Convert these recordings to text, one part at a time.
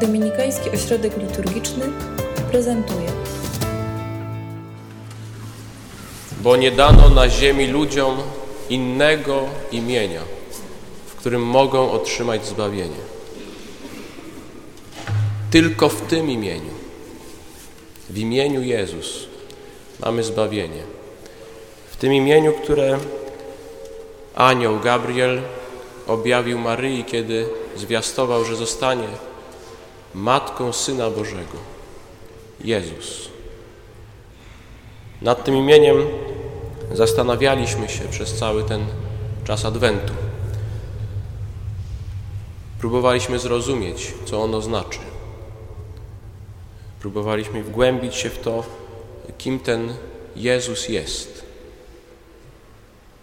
Dominikański Ośrodek Liturgiczny prezentuje. Bo nie dano na ziemi ludziom innego imienia, w którym mogą otrzymać zbawienie. Tylko w tym imieniu, w imieniu Jezus, mamy zbawienie. W tym imieniu, które anioł Gabriel objawił Maryi, kiedy zwiastował, że zostanie matką Syna Bożego, Jezus. Nad tym imieniem zastanawialiśmy się przez cały ten czas Adwentu. Próbowaliśmy zrozumieć, co ono znaczy. Próbowaliśmy wgłębić się w to, kim ten Jezus jest.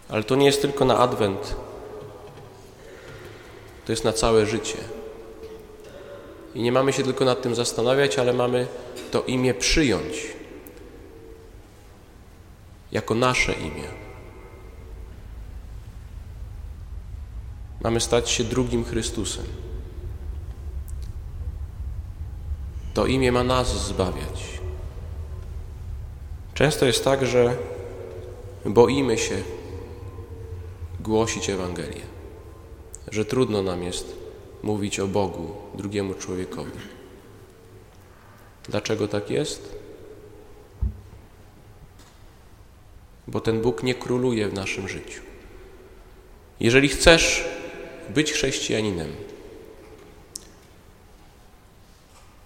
Ale to nie jest tylko na Adwent, to jest na całe życie. I nie mamy się tylko nad tym zastanawiać, ale mamy to imię przyjąć jako nasze imię. Mamy stać się drugim Chrystusem. To imię ma nas zbawiać. Często jest tak, że boimy się głosić Ewangelię, że trudno nam jest mówić o Bogu drugiemu człowiekowi. Dlaczego tak jest? Bo ten Bóg nie króluje w naszym życiu. Jeżeli chcesz być chrześcijaninem,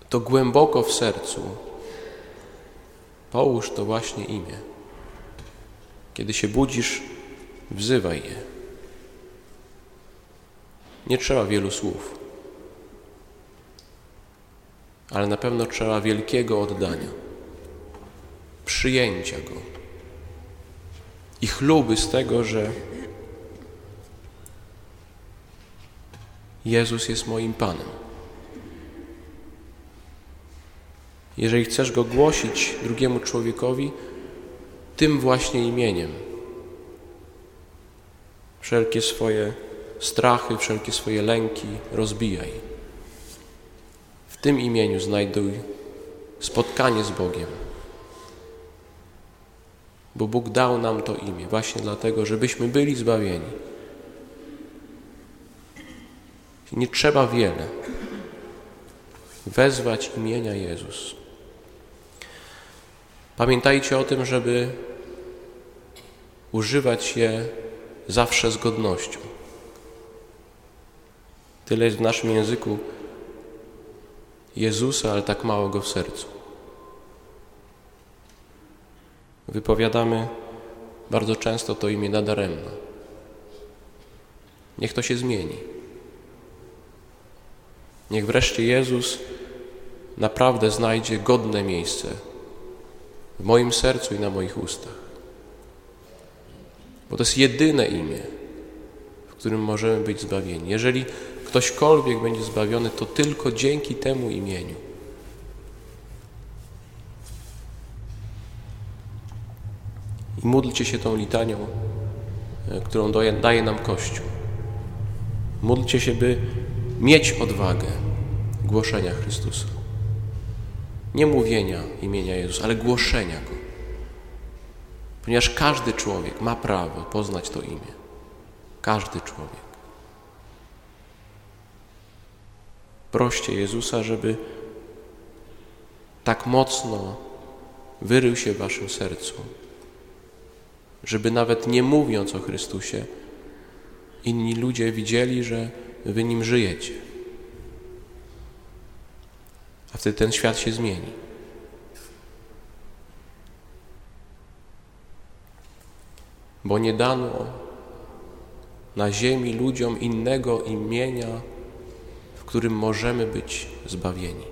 to głęboko w sercu połóż to właśnie imię. Kiedy się budzisz, wzywaj je. Nie trzeba wielu słów, ale na pewno trzeba wielkiego oddania, przyjęcia Go i chluby z tego, że Jezus jest moim Panem. Jeżeli chcesz Go głosić drugiemu człowiekowi, tym właśnie imieniem, wszelkie swoje strachy, wszelkie swoje lęki rozbijaj. W tym imieniu znajduj spotkanie z Bogiem. Bo Bóg dał nam to imię właśnie dlatego, żebyśmy byli zbawieni. Nie trzeba wiele. Wezwać imienia Jezus. Pamiętajcie o tym, żeby używać je zawsze z godnością. Tyle jest w naszym języku Jezusa, ale tak mało go w sercu. Wypowiadamy bardzo często to imię nadaremno. Niech to się zmieni. Niech wreszcie Jezus naprawdę znajdzie godne miejsce w moim sercu i na moich ustach. Bo to jest jedyne imię, w którym możemy być zbawieni. Jeżeli ktośkolwiek będzie zbawiony, to tylko dzięki temu imieniu. I módlcie się tą litanią, e, którą daje nam Kościół. Módlcie się, by mieć odwagę głoszenia Chrystusa. Nie mówienia imienia Jezusa, ale głoszenia Go. Ponieważ każdy człowiek ma prawo poznać to imię. Każdy człowiek. Proście Jezusa, żeby tak mocno wyrył się w waszym sercu, żeby nawet nie mówiąc o Chrystusie, inni ludzie widzieli, że wy nim żyjecie. A wtedy ten świat się zmieni. Bo nie dano na ziemi ludziom innego imienia, którym możemy być zbawieni.